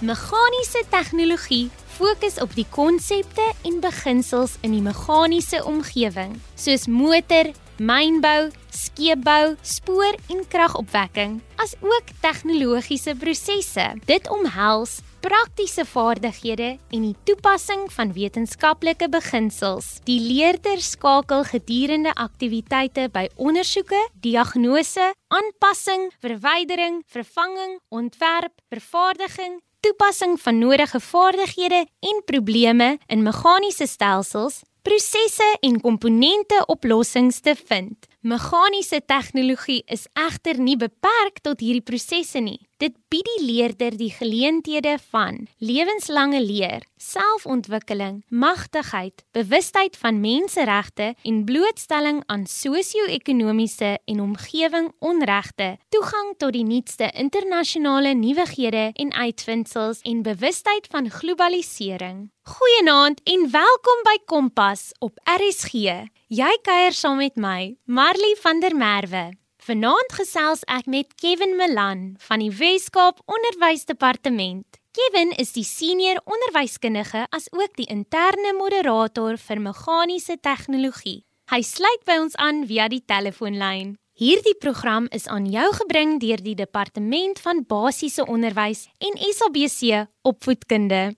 Meganiese tegnologie fokus op die konsepte en beginsels in die meganiese omgewing, soos motor, mynbou, skeepbou, spoor- en kragopwekking, asook tegnologiese prosesse. Dit omhels praktiese vaardighede en die toepassing van wetenskaplike beginsels. Die leerder skakel gedurende aktiwiteite by ondersoeke, diagnose, aanpassing, verwydering, vervanging, ontwerp, vervaardiging, toepassing van nodige vaardighede en probleme in meganiese stelsels, prosesse en komponente oplossings te vind. Meganiese tegnologie is egter nie beperk tot hierdie prosesse nie. Dit bied die leerder die geleenthede van lewenslange leer, selfontwikkeling, magtigheid, bewustheid van menseregte en blootstelling aan sosio-ekonomiese en omgewing onregte, toegang tot die nuutste internasionale nuwighede en uitvindsels en bewustheid van globalisering. Goeienaand en welkom by Kompas op RSG. Jy kuier saam met my, Marley van der Merwe. Vanaand gesels ek met Kevin Milan van die Wes-Kaap Onderwysdepartement. Kevin is die senior onderwyskundige as ook die interne moderator vir meganiese tegnologie. Hy sluit by ons aan via die telefoonlyn. Hierdie program is aan jou gebring deur die Departement van Basiese Onderwys en SABC Opvoedkunde.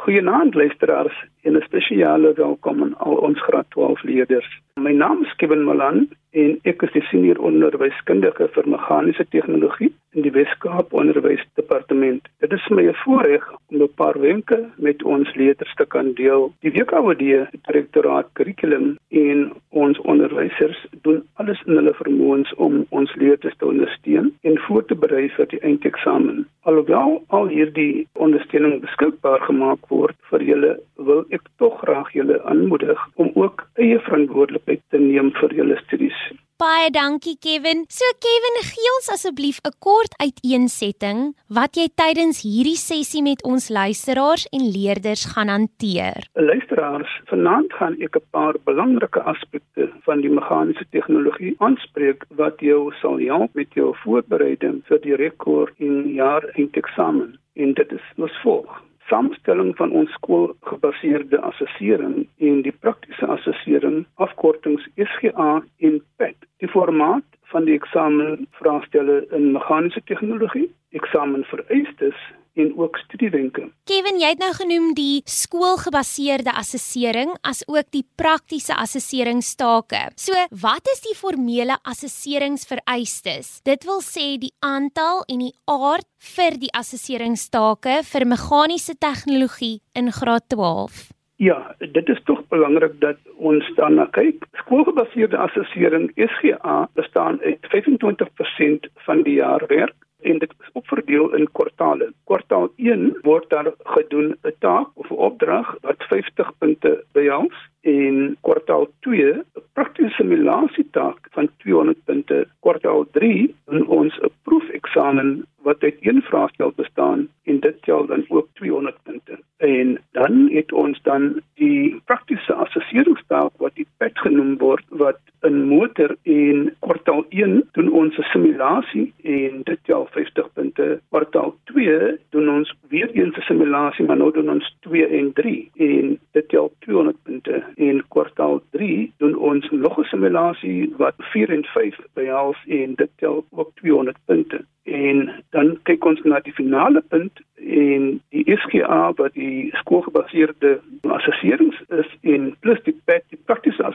Goeienaand luisteraars en 'n spesiale welkom aan al ons graad 12 leerders. My naam is Kevin Malan en ek is die senior onderwyskundige vir meganiese tegnologie in die Wes-Kaap Onderwysdepartement. Dit is my voorreg om 'n paar wenke met ons leerders te kan deel. Die WKOD Direktoraat Kurrikulum en ons onderwysers doen alles in hulle vermoëns om ons leerders te ondersteun en voor te berei vir die eindeksamen. Alhoewel al hierdie ondersteuning beskikbaar gemaak word vir julle, wil ek tog graag julle aanmoedig om ook eie verantwoordelikheid te neem vir julle studies. Baie dankie Kevin. So Kevin, gee ons asseblief 'n kort uiteensetting wat jy tydens hierdie sessie met ons luisteraars en leerders gaan hanteer. Luisteraars, vanaand gaan ek 'n paar belangrike aspekte van die meganiese tegnologie aanspreek wat jou sal help met jou voorbereiding vir die rekord in jaar eindeksamen. En dit is as volg: samestelling van ons skoolgebaseerde assessering en die praktiese assessering afkortings SGA en PET die formaat van die eksamen vraestelle in meganiese tegnologie eksamen vereistes en ook studiewenke. Kevin, jy het nou genoem die skoolgebaseerde assessering as ook die praktiese assesseringstake. So, wat is die formele assesseringsvereistes? Dit wil sê die aantal en die aard vir die assesseringstake vir meganiese tegnologie in graad 12. Ja, dit is tog belangrik dat ons daarna kyk. Skoolgebaseerde assessering SGA bestaan uit 25% van die jaarwerk en dit is opverdeel in kwartaale. Kwartaal 1 word daar gedoen 'n taak of 'n opdrag wat 50 punte behels en kwartaal 2 'n praktiese simulasietaak van 200 punte. Kwartaal 3 doen ons 'n proefeksamen wat uit een vraestel bestaan en dit tel dan ook 200 punte. En dan het ons dan die praktiese assesseringstaak wat die PET genoem word wat in motor en kwartaal 1 doen ons 'n simulasie en dit tel 50 punte. Kwartaal 2 doen ons weer eens 'n simulasie maar nou doen ons 2 en 3 en dit tel 200 punte. En kwartaal 3 doen ons nog 'n simulasie wat 4 en 5 behels en dit tel ook 200 punte. En dan kyk ons na die finale punt en die SGA wat die skoolgebaseerde assesserings is en plus die PET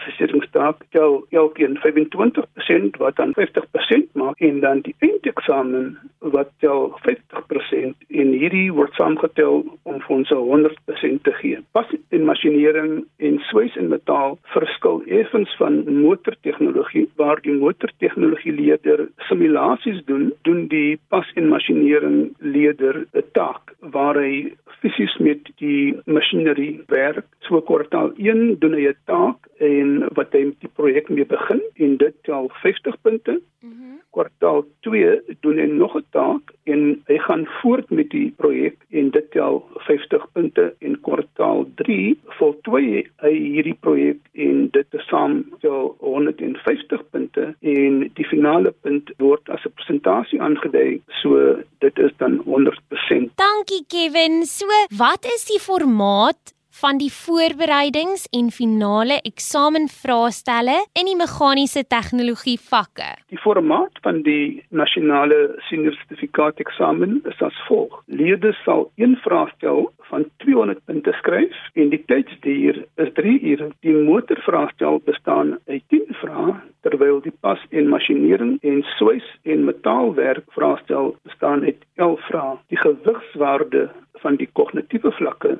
assesseringstaak tel elkeen 25% wat dan 50% maak en dan die eindeksamen wat tel 50% en hierdie word saamgetel om vir ons 100% te gee. Pas in masjineering en swys en metaal verskil effens van motortegnologie waar die motortegnologie leerder simulasies doen, doen die pas in masjineering leerder 'n taak waar hy fisies met die masjinerie werk. So kwartaal 1 doen hy 'n taak en wat hy met die projek mee begin en dit tel 50 punte. Mm -hmm. kwartaal 2 doen hy nog 'n taak en hy gaan voort met die projek en dit tel 50 punte en kwartaal 3 voltooi hy hierdie projek en dit is saam tel 150 punte en die finale punt word as 'n presentasie aangedui so dit is dan 100%. Dankie Kevin. So, wat is die formaat van die voorbereidings en finale eksamenvraestelle in die meganiese tegnologie vakke. Die formaat van die nasionale senior sertifikaat eksamen is as volg: Leerders sal een vraestel van 200 punte skryf en die tydsduur is 3 ure. Die motorvraestel bestaan uit 10 vrae terwyl die pas en masjineering en swys en metaalwerk vraestel bestaan uit 11 vrae. Die gewigswaarde van die kognitiewe vlakke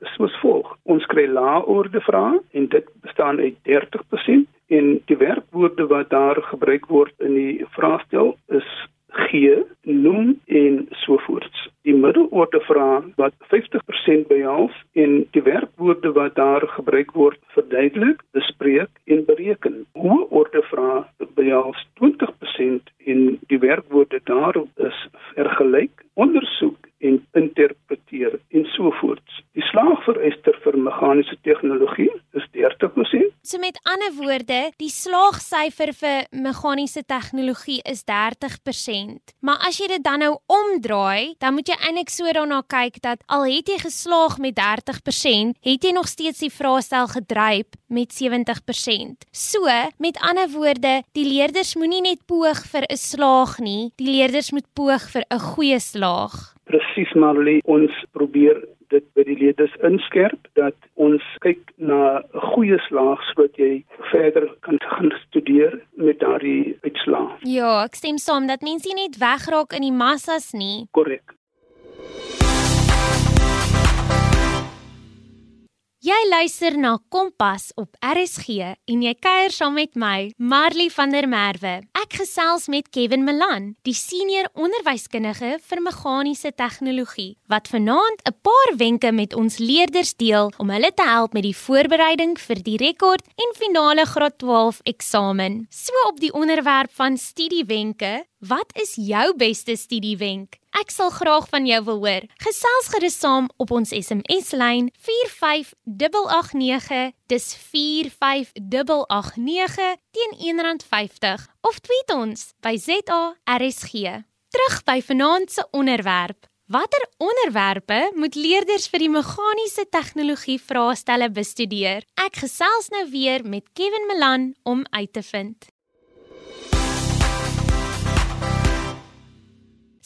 is soos volg. Ons kry lae-orde vrae en dit bestaan uit 30% en die werkwoorde wat daar gebruik word in die vraestel is gee, noem en sovoorts. Die middelorde vrae wat 50% behels en die werkwoorde wat daar gebruik word verduidelik, bespreek en bereken. Hoë orde vrae behels 20% en die werkwoorde daar is vergelyk, ondersoek en interpreteer en so voort. Die slaagvereiste vir meganiese tegnologie is 30%. So met ander woorde, die slaagsyfer vir meganiese tegnologie is 30%. Maar as jy dit dan nou omdraai, dan moet jy eintlik so daarna kyk dat al het jy geslaag met 30%, het jy nog steeds die vraestel gedryf met 70%. So, met ander woorde, die leerders moenie net poog vir 'n slaag nie, die leerders moet poog vir 'n goeie slaag presies Marley ons probeer dit by die leerders inskerp dat ons kyk na 'n goeie slaag sodat jy verder kan gaan studeer met daardie uitslae. Ja, ek stem saam dat mense nie net wegraak in die massas nie. Korrek. Jy luister na Kompas op RSG en jy kuier saam met my, Marley van der Merwe. Ek gesels met Kevin Malan, die senior onderwyskundige vir meganiese tegnologie, wat vanaand 'n paar wenke met ons leerders deel om hulle te help met die voorbereiding vir die rekord en finale graad 12 eksamen. So op die onderwerp van studiewenke, wat is jou beste studiewenk? Ek sal graag van jou wil hoor. Gesels gerus saam op ons SMS lyn 45889. Dis 45889 teen R1.50 of tweet ons by ZARSG. Terug by vanaand se onderwerp. Watter onderwerpe moet leerders vir die meganiese tegnologie vraestelle bestudeer? Ek gesels nou weer met Kevin Malan om uit te vind.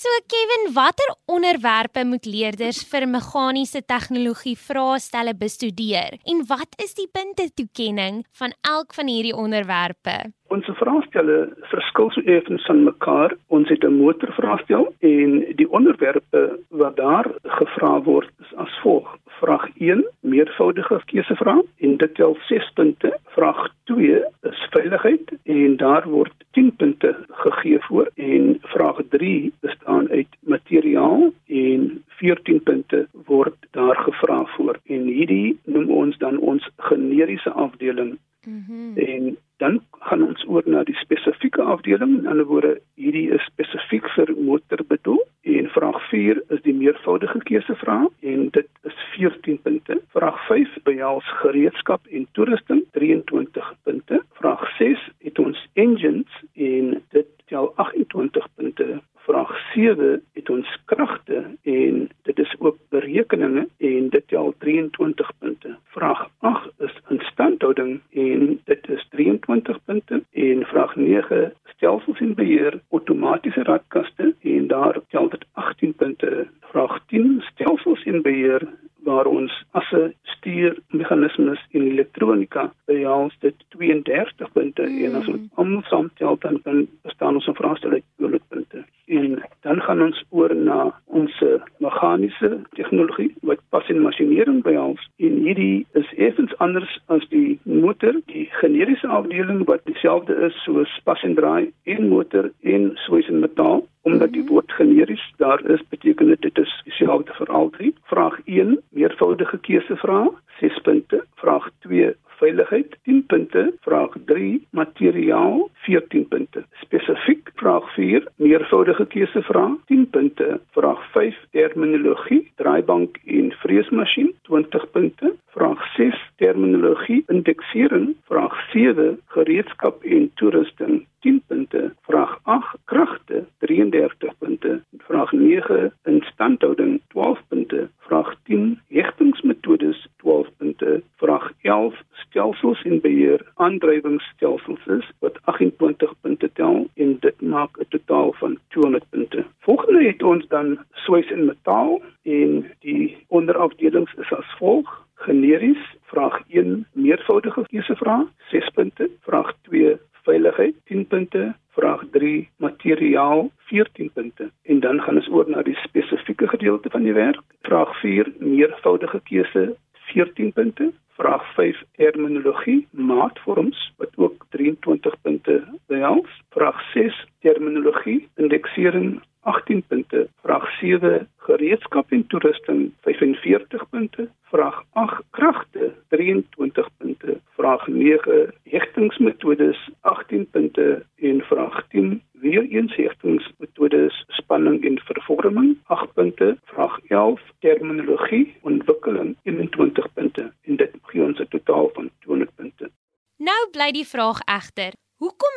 So Kevin, watter onderwerpe moet leerders vir meganiese tegnologie vraestelle bestudeer en wat is die punte toekenning van elk van hierdie onderwerpe? Ons vraestelle verskil so effens van mekaar. Ons het 'n motorvraestel en die onderwerpe wat daar gevra word is as volg: Vraag 1, meervoudige keusevraag en dit tel 6 punte. Vraag 2 is veiligheid en daar word 10 punte gegee voor en vraag 3 bestaan uit materiaal en 14 punte word daar gevra voor en hierdie noem ons dan ons generiese afdeling. Mm -hmm. En dan gaan ons oor na die spesifieke afdeling. In ander woorde, hierdie is spesifiek vir motor bedoel en vraag 4 is die meervoudige keusevraag en dit is 14 punte. Vraag 5 behels gereedskap en toerusting 23 punte. Vraag 6 het ons engines en dit tel 28 punte. Vraag 7 het ons kragte en dit is ook berekeninge en dit tel 23 punte. Vraag 8 is instandhouding en dit is 23 punte en vraag 9 stelsels en beheer outomatiese radkaste en daar tel dit 18 punte. Vraag 10 stelsels en beheer waar ons asse stuur meganismes en elektronika behels dit 32 punte mm. en as ons almal saamtel dan dan bestaan ons 'n vraestel uit 20 punte en dan gaan ons oor na ons meganiese tegnologie wat pas in masjineering behels en hierdie is effens anders as die motor die generiese afdeling wat dieselfde is soos pas en draai en motor en swys en metaal omdat die woord generis daar is beteken dit dit is dieselfde vir al drie. Vraag 1 meervoudige keusevraag. 6 punte. Vraag 2 veiligheid. 10 punte, vraag 3 materiaal. 14 punte. Spesifiek vraag 4 meervoudige keusevrae 10 punte, vraag 5 terminologie, draaibank en vreesmasjien 20 punte, vraag 6 terminologie indeksering, vraag 7 gereedskap en toerusting 10 punte, vraag 8 kragte 33 punte, vraag 9 instandhouding 12 punte, vraag 10 hegtingsmetodes 12 punte, vraag 11 stelsels en beheer aandrywingsstelsels wat 28 punte tel en dit maak 'n totaal van 200 punte. Volgende het ons dan swys en metaal en die onderafdelings is as volg: generis, vraag 1 meervoudige keusevrae 6 punte, vraag 2 veiligheid 10 punte, vraag 3 materiaal 14 punte. En dan gaan ons oor na die spesifieke gedeelte van die werk. Vraag 4 meervoudige keuse 14 punte, vraag 5 terminologie maatvorms wat ook 23 punte behels. Vraag 6 terminologie indeksering 18 punte. Vraag 7 gereedskap en toerusting 45 punte. Vraag 8 kragte 23 punte. Vraag 9 hegtingsmetodes 18 punte en vraag 10 weer eens hegtingsmetodes spanning en vervorming 8 punte. Vraag 11 terminologie ontwikkeling 21 punte en dit gee ons 'n totaal van 200 punte. Nou bly die vraag egter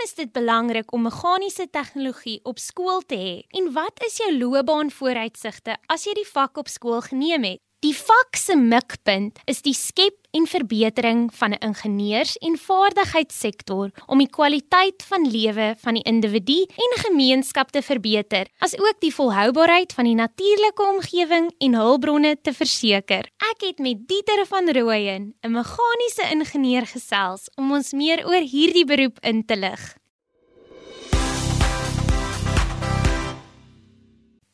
is dit belangrik om meganiese tegnologie op skool te hê? En wat is jou loopbaanvooruitsigte as jy die vak op skool geneem het? Die vak se mikpunt is die skep en verbetering van 'n ingenieurs- en vaardigheidssektor om die kwaliteit van lewe van die individu en gemeenskap te verbeter, asook die volhoubaarheid van die natuurlike omgewing en hulpbronne te verseker. Ek het met Dieter van Rooyen, 'n meganiese ingenieur gesels om ons meer oor hierdie beroep in te lig.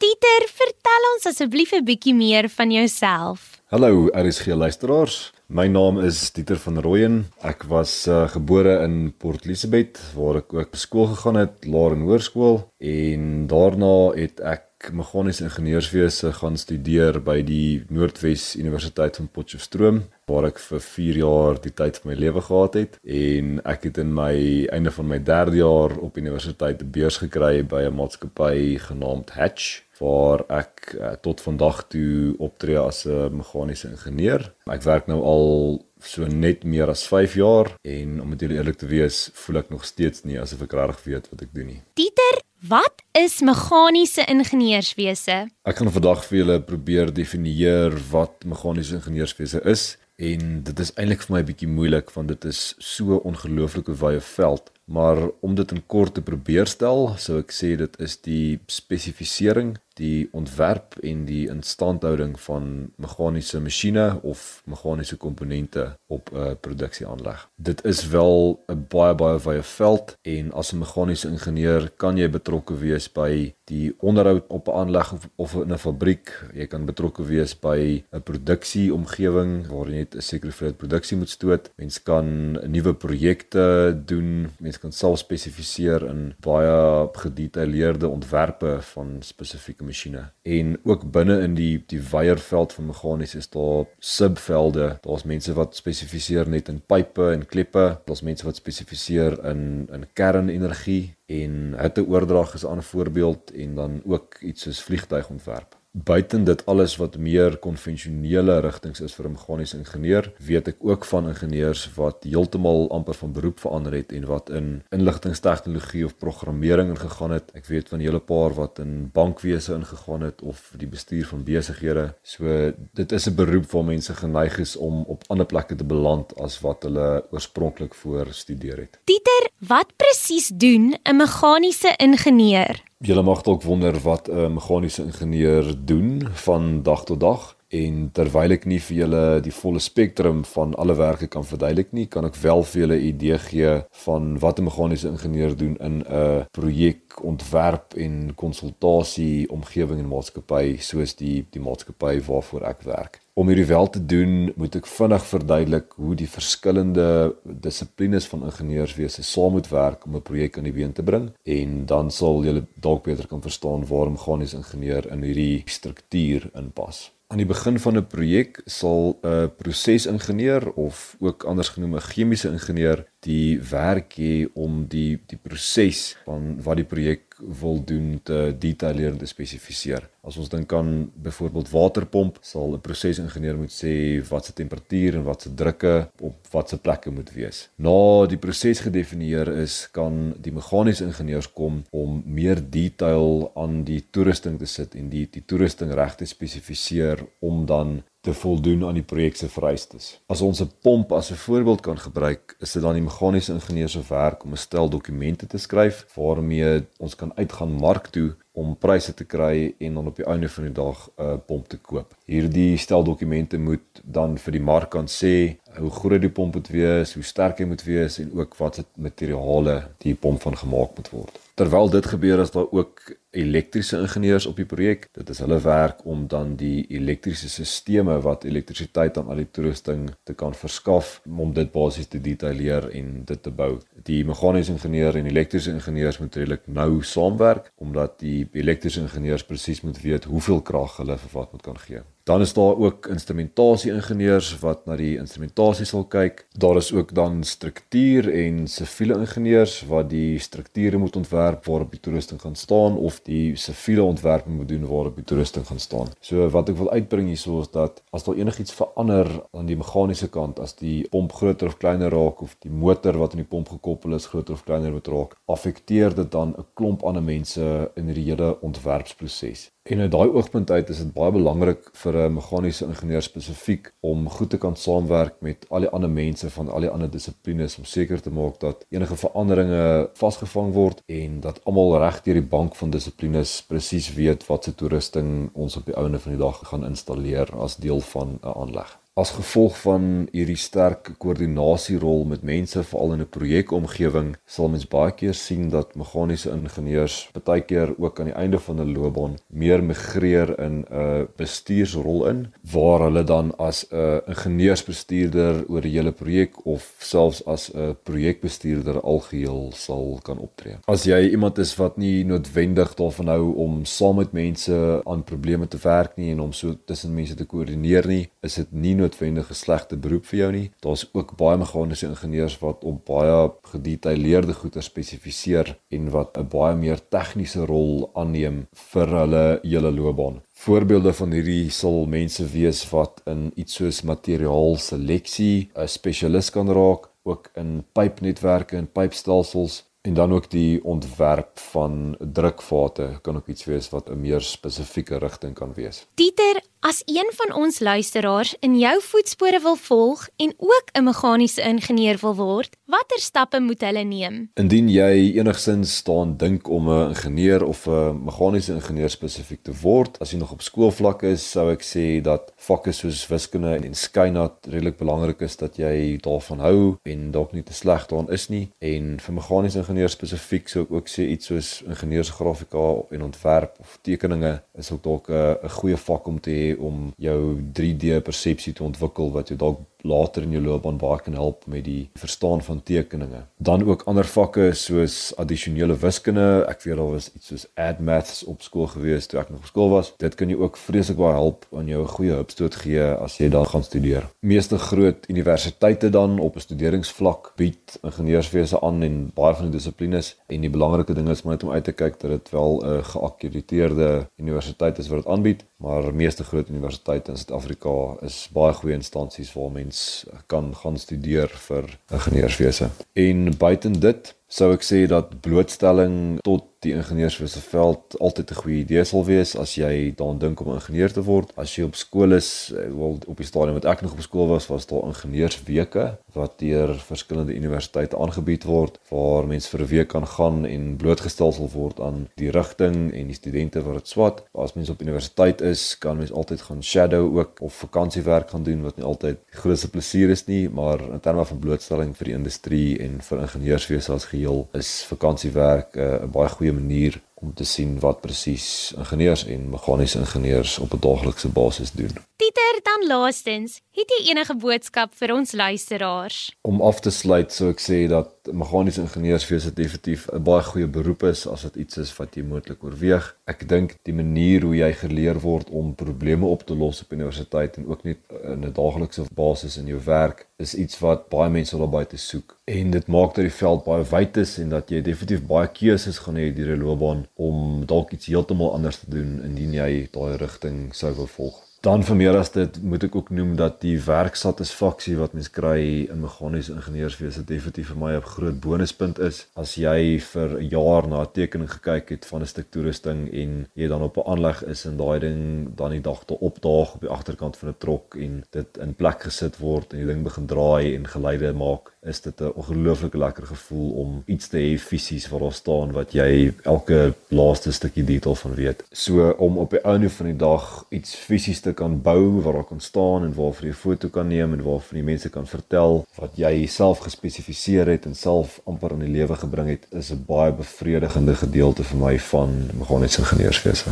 Dieter, vertel ons asseblief 'n bietjie meer van jouself. Hallo, RSG luisteraars. My naam is Dieter van Rooyen. Ek was uh, gebore in Port Elizabeth waar ek ook skool gegaan het, laer en hoërskool en daarna het ek meganiese ingenieurswese gaan studeer by die Noordwes Universiteit van Potchefstroom waar ek vir 4 jaar die tyd van my lewe gehad het en ek het in my einde van my 3de jaar op universiteit 'n beurs gekry by 'n maatskappy genaamd Hatch waar ek uh, tot vandag toe optree as 'n meganiese ingenieur. Ek werk nou al so net meer as 5 jaar en om met julle eerlik te wees, voel ek nog steeds nie asof ek regtig weet wat ek doen nie. Dieter, wat is meganiese ingenieurswese? Ek gaan vandag vir julle probeer definieer wat meganiese ingenieurswese is en dit is eintlik vir my 'n bietjie moeilik want dit is so ongelooflike wye veld maar om dit in kort te probeer stel sou ek sê dit is die spesifisering die ontwerp en die instandhouding van meganiese masjiene of meganiese komponente op 'n produksieaanleg. Dit is wel 'n baie baie wye veld en as 'n meganiese ingenieur kan jy betrokke wees by die onderhoud op 'n aanleg of, of in 'n fabriek. Jy kan betrokke wees by 'n produksieomgewing waar jy net 'n sekere hoeveelheid produksie moet stoot. Mens kan nuwe projekte doen. Mens kan self spesifiseer in baie gedetailleerde ontwerpe van spesifieke masjiene en ook binne in die die weierveld van meganies is daar subvelde. Daar's mense wat spesifiseer net in pipe en kleppe. Daar's mense wat spesifiseer in in kernenergie. En hitteoordrag is 'n ander voorbeeld en dan ook iets soos vliegtuigontwerp buiten dit alles wat meer konvensionele rigtings is vir 'n meganiese ingenieur, weet ek ook van ingenieurs wat heeltemal amper van beroep verander het en wat in inligtingstegnologie of programmering ingegaan het. Ek weet van 'n hele paar wat in bankwese ingegaan het of die bestuur van besighede. So dit is 'n beroep waar mense geneig is om op ander plekke te beland as wat hulle oorspronklik voor studeer het. Dieter, wat presies doen 'n meganiese ingenieur? Julle mag dalk wonder wat 'n meganiese ingenieur doen van dag tot dag en terwyl ek nie vir julle die volle spektrum van alle werke kan verduidelik nie, kan ek wel vir julle 'n idee gee van wat 'n meganiese ingenieur doen in 'n projek ontwerp en konsultasie omgewing en maatskappy soos die die maatskappy waarvoor ek werk. Om hierdie wel te doen, moet ek vinnig verduidelik hoe die verskillende dissiplines van ingenieurswese saam moet werk om 'n projek aan die been te bring en dan sal julle dalk beter kan verstaan waarom meganiese ingenieur in hierdie struktuur inpas. Aan die begin van 'n projek sal 'n prosesingenieur of ook anders genoem 'n chemiese ingenieur die werk hê om die die proses van wat die projek wil doen te detailleer te spesifiseer. As ons dink aan byvoorbeeld waterpomp, sal 'n prosesingenieur moet sê wat se temperatuur en wat se drukke op watse plekke moet wees. Na die proses gedefinieer is, kan die meganiese ingenieurs kom om meer detail aan die toerusting te sit en die die toerusting reg te spesifiseer om dan te voldoen aan die projek se vereistes. As ons 'n pomp as 'n voorbeeld kan gebruik, is dit dan die meganiese ingenieur se werk om 'n stel dokumente te skryf waarmee ons kan uitgaan mark toe om pryse te kry en dan op die einde van die dag 'n uh, pomp te koop. Hierdie stel dokumente moet dan vir die mark kan sê hoe groot die pomp moet wees, hoe sterk hy moet wees en ook watse materiale die pomp van gemaak moet word. Terwyl dit gebeur is daar ook elektriese ingenieurs op die projek. Dit is hulle werk om dan die elektriese stelsels wat elektrisiteit aan al die toerusting te kan verskaf om dit basies te detailleer en dit te bou. Die meganiese ingenieur en elektriese ingenieurs moet redelik nou saamwerk omdat die elektriese ingenieurs presies moet weet hoeveel krag hulle vir wat moet kan gee. Dan is daar ook instrumentasie ingenieurs wat na die instrumentasie sal kyk. Daar is ook dan struktuur en siviele ingenieurs wat die strukture moet ontwerp waarop die toerusting gaan staan of die siviele ontwerpe moet doen waarop die toerusting gaan staan. So wat ek wil uitbring hierso is dat as daar enigiets verander aan die meganiese kant, as die pomp groter of kleiner raak of die motor wat aan die pomp gekoppel is groter of kleiner moet raak, affekteer dit dan 'n klomp ander mense in die hele ontwerpsproses. En uit daai oogpunt uit is dit baie belangrik vir 'n meganiese ingenieur spesifiek om goed te kan saamwerk met al die ander mense van al die ander dissiplines om seker te maak dat enige veranderinge vasgevang word en dat almal reg deur die bank van dissiplines presies weet wat se toerusting ons op die ouene van die dag gaan installeer as deel van 'n aanleg. As gevolg van hierdie sterk koördinasierol met mense veral in 'n projekomgewing, sal mens baie keer sien dat meganiese ingenieurs baie keer ook aan die einde van 'n loopbaan meer migreer in 'n bestuursrol in waar hulle dan as 'n ingenieursbestuurder oor die hele projek of selfs as 'n projekbestuurder algeheel sal kan optree. As jy iemand is wat nie noodwendig daarvan hou om saam met mense aan probleme te werk nie en om so tussen mense te koördineer nie, is dit nie noodwendig 'n slegte beroep vir jou nie. Daar's ook baie meganiese ingenieurs wat op baie gedetailleerde goeder spesifiseer en wat 'n baie meer tegniese rol aanneem vir hulle hele loopbaan. Voorbeelde van hierdie sal mense wees wat in iets soos materiaalseleksie 'n spesialis kan raak, ook in pypnetwerke en pypstelsels en dan ook die ontwerp van drukvate kan ook iets wees wat 'n meer spesifieke rigting kan wees. Dieter, As een van ons luisteraars in jou voetspore wil volg en ook 'n meganiese ingenieur wil word, watter stappe moet hulle neem? Indien jy enigsins staan dink om 'n ingenieur of 'n meganiese ingenieur spesifiek te word, as jy nog op skoolvlak is, sou ek sê dat vakke soos wiskunde en skynat redelik belangrik is dat jy daarvan hou en dalk nie te sleg daarin is nie. En vir meganiese ingenieur spesifiek sou ek ook sê iets soos ingenieursgrafika en ontwerp of tekeninge is ook dalk 'n goeie vak om te hê om jou 3D persepsie te ontwikkel wat jou dalk later in jou loopbaan baie kan help met die verstaan van tekeninge. Dan ook ander vakke soos addisionele wiskunde. Ek weet daar was iets soos add maths op skool gewees toe ek nog op skool was. Dit kan jou ook vreeslik baie help aan jou 'n goeie hupstoot gee as jy daar gaan studeer. Meeste groot universiteite dan op 'n studeringsvlak bied ingenieurswese aan en baie van die dissiplines en die belangrike ding is maar net om uit te kyk dat dit wel 'n geakkrediteerde universiteit is wat dit aanbied, maar meeste groot universiteite in Suid-Afrika is baie goeie instansies waar mense mens kan gaan studeer vir ingenieurswese. En buiten dit sou ek sê dat blootstelling tot die ingenieurswese veld altyd 'n goeie idee sal wees as jy daaraan dink om ingenieur te word. As jy op skool is, eh, wel op die stadium wat ek nog op skool was, was daar ingenieursweke wat deur verskillende universiteite aangebied word waar mense vir 'n week kan gaan en blootgestel sal word aan die rigting en die studente wat dit swat. As mens op universiteit is, kan mens altyd gaan shadow ook of vakansiewerk gaan doen wat nie altyd die grootste plesier is nie, maar in terme van blootstelling vir die industrie en vir ingenieurswese as geheel is vakansiewerk eh, 'n uh, baie goeie manier om te sien wat presies ingenieurs en meganiese ingenieurs op 'n daaglikse basis doen. Dieter, dan laastens, het jy enige boodskap vir ons luisteraars? Om af te sluit, sou ek sê dat meganiese ingenieurswese definitief 'n baie goeie beroep is as dit iets is wat jy moontlik oorweeg. Ek dink die manier hoe jy geleer word om probleme op te los op universiteit en ook net in 'n daaglikse basis in jou werk is iets wat baie mense wil baie te soek. En dit maak dat die veld baie wyd is en dat jy definitief baie keuses gaan hê deur die loopbaan om dalk iets heeltemal anders te doen indien jy daai rigting sou wil volg. Dan vir meer as dit moet ek ook noem dat die werksatisfaksie wat mens kry in meganiese ingenieurswese definitief vir my 'n groot bonuspunt is. As jy vir 'n jaar na 'n tekening gekyk het van 'n stuk toerusting en jy dan op 'n aanleg is en daai ding dan die dag te opdaag op die agterkant van 'n trok en dit in plek gesit word en die ding begin draai en geluide maak, is dit 'n ongelooflike lekker gevoel om iets te hê fisies waar daar staan wat jy elke laaste stukkie detail van weet. So om op die einde van die dag iets fisies te kan bou waar daar kan staan en waarvoor jy 'n foto kan neem en waarvoor die mense kan vertel wat jy self gespesifiseer het en self amper in die lewe gebring het is 'n baie bevredigende gedeelte vir my van meganiese ingenieurswese.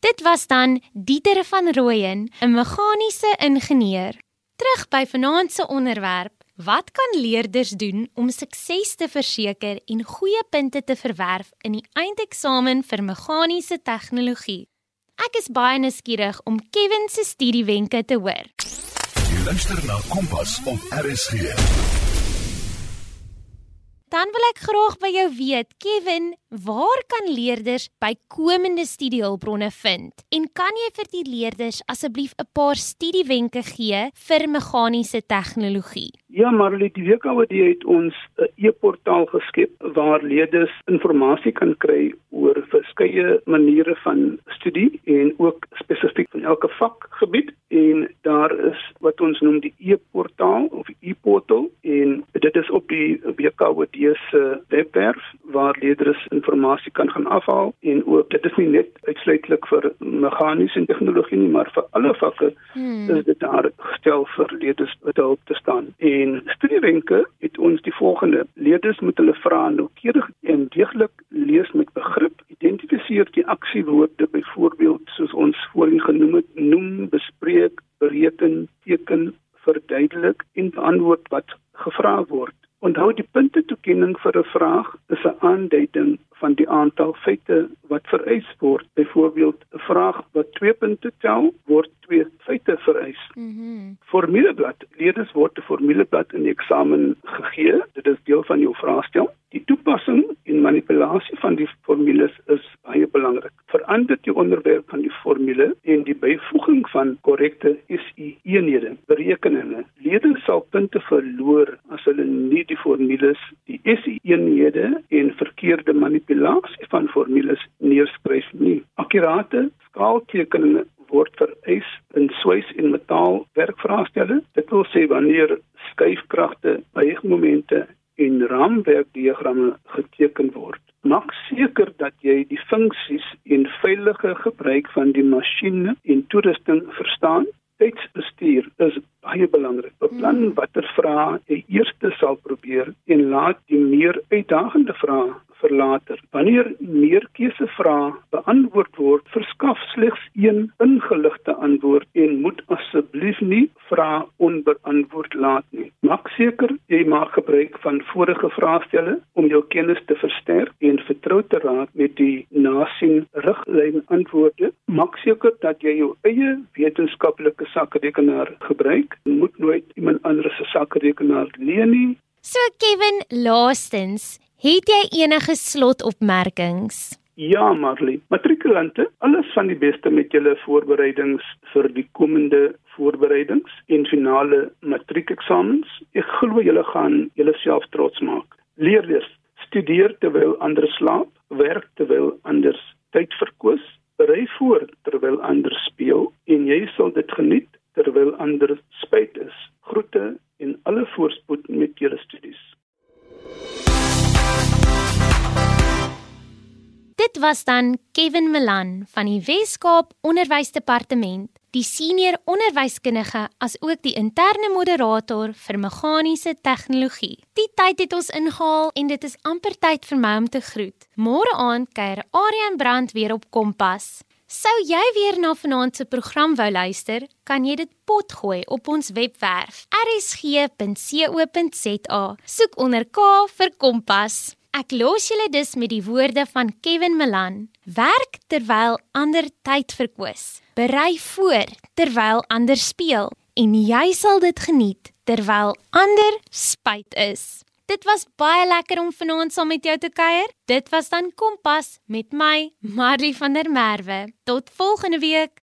Dit was dan Dieter van Rooyen, 'n meganiese ingenieur. Terug by vanaand se onderwerp Wat kan leerders doen om sukses te verseker en goeie punte te verwerf in die eindeksamen vir meganiese tegnologie? Ek is baie nuuskierig om Kevin se studiewenke te hoor. Jy luister na Kompas op RSG. Dan wil ek graag by jou weet, Kevin, waar kan leerders bykomende studiehulpbronne vind? En kan jy vir die leerders asseblief 'n paar studiewenke gee vir meganiese tegnologie? Ja, Marley, die WKWD het ons 'n e-portaal geskep waar leerders inligting kan kry oor verskeie maniere van studie en ook spesifiek van elke vakgebied en daar is wat ons noem die e-portaal of e-portal en dit is op die WKWD se webwerf waar leerders inligting kan gaan afhaal en ook dit is nie net uitsluitlik vir meganiese tegnologie nie, maar vir alle vakke hmm. is dit daar gestel vir leerders wat hulp te staan. En En studiewenke het ons die volgende: leerders moet hulle vrae noukeurig en deeglik lees met begrip, identifiseer die aksiewoorde byvoorbeeld soos ons voorheen genoem het, noem, bespreek, bereken, teken, verduidelik en beantwoord wat gevra word. Onthou die punte toekenning vir 'n vraag is 'n aanduiding van die aantal feite wat vereis word. Byvoorbeeld 'n vraag wat 2 punte tel, word 2 feite vereis. Mhm. Mm formuleblad. Leerders word 'n formuleblad in die eksamen gegee. Dit is deel van jou vraestel. Die toepassing en manipulasie van die formules is baie belangrik. Verander die onderwerp van die formule en die byvoeging van korrekte SI-eenhede, berekeninge. Leerders sal punte verloor as hulle nie die formules, die SI-eenhede en verkeerde manipulasie van formules neerskryf nie. Akkurate skaaltekeninge word vereis in swys en metaal werkvraestelle. Dit wil sê wanneer skuifkragte, buigmomente en raamwerkdiagramme geteken word. Maak seker dat jy die funksies en veilige gebruik van die masjiene en toerusting verstaan. Tydsbestuur is baie belangrik. Beplan watter vrae jy eers sal probeer en laat die meer uitdagende vrae vir later. Wanneer meer keusevrae beantwoord word, verskaf slegs een ingeligte antwoord en moet asseblief nie vrae onbeantwoord laat nie. Maak seker jy maak gebruik van vorige vraestelle om jou kennis te versterk en vertrou te raak met die nasien riglyn antwoorde. Maak seker dat jy jou eie wetenskaplike sakrekenaar gebruik. Moet nooit iemand anders se sakrekenaar leen nie. So Kevin, laastens, Het jy enige slotopmerkings? Ja, Marley. Matrikulante, alles van die beste met julle voorbereidings vir die komende voorbereidings en finale matriekeksamens. Ek glo julle gaan julleself trots maak. Leerders, studeer terwyl ander slaap, werk terwyl ander tyd verkwis, berei voor terwyl ander speel en jy sal dit geniet terwyl ander spyt is. Groete en alle voorspoed met julle studies. Dit was dan Kevin Milan van die Wes-Kaap Onderwysdepartement, die senior onderwyskundige as ook die interne moderator vir meganiese tegnologie. Die tyd het ons ingehaal en dit is amper tyd vir my om te groet. Môre aand kuier Aryan Brand weer op Kompas. Sou jy weer na vanaand se program wou luister, kan jy dit potgooi op ons webwerf rsg.co.za. Soek onder K vir Kompas. Ek los julle dus met die woorde van Kevin Milan. Werk terwyl ander tyd verkwis. Berei voor terwyl ander speel en jy sal dit geniet terwyl ander spyt is. Dit was baie lekker om vanaand saam met jou te kuier. Dit was dan Kompas met my, Marley van der Merwe. Tot volgende week.